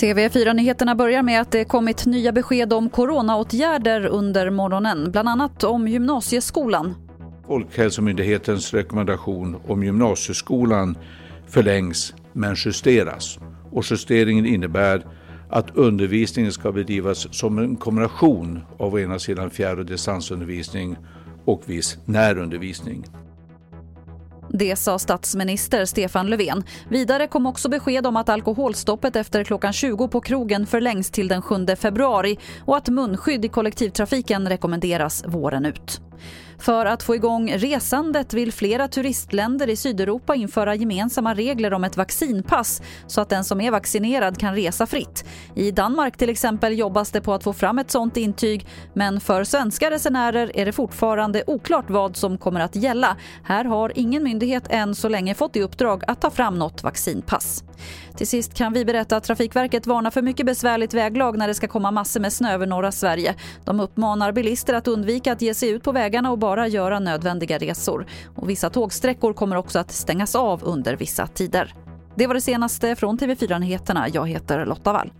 TV4-nyheterna börjar med att det kommit nya besked om coronaåtgärder under morgonen, bland annat om gymnasieskolan. Folkhälsomyndighetens rekommendation om gymnasieskolan förlängs men justeras. Och justeringen innebär att undervisningen ska bedrivas som en kombination av å ena sidan fjärr och distansundervisning och viss närundervisning. Det sa statsminister Stefan Löfven. Vidare kom också besked om att alkoholstoppet efter klockan 20 på krogen förlängs till den 7 februari och att munskydd i kollektivtrafiken rekommenderas våren ut. För att få igång resandet vill flera turistländer i Sydeuropa införa gemensamma regler om ett vaccinpass så att den som är vaccinerad kan resa fritt. I Danmark till exempel jobbas det på att få fram ett sånt intyg men för svenska resenärer är det fortfarande oklart vad som kommer att gälla. Här har ingen myndighet än så länge fått i uppdrag att ta fram något vaccinpass. Till sist kan vi berätta att Trafikverket varnar för mycket besvärligt väglag när det ska komma massor med snö över norra Sverige. De uppmanar bilister att undvika att ge sig ut på vägarna och bara göra nödvändiga resor. Och vissa tågsträckor kommer också att stängas av under vissa tider. Det var det senaste från TV4 Nyheterna. Jag heter Lotta Wall.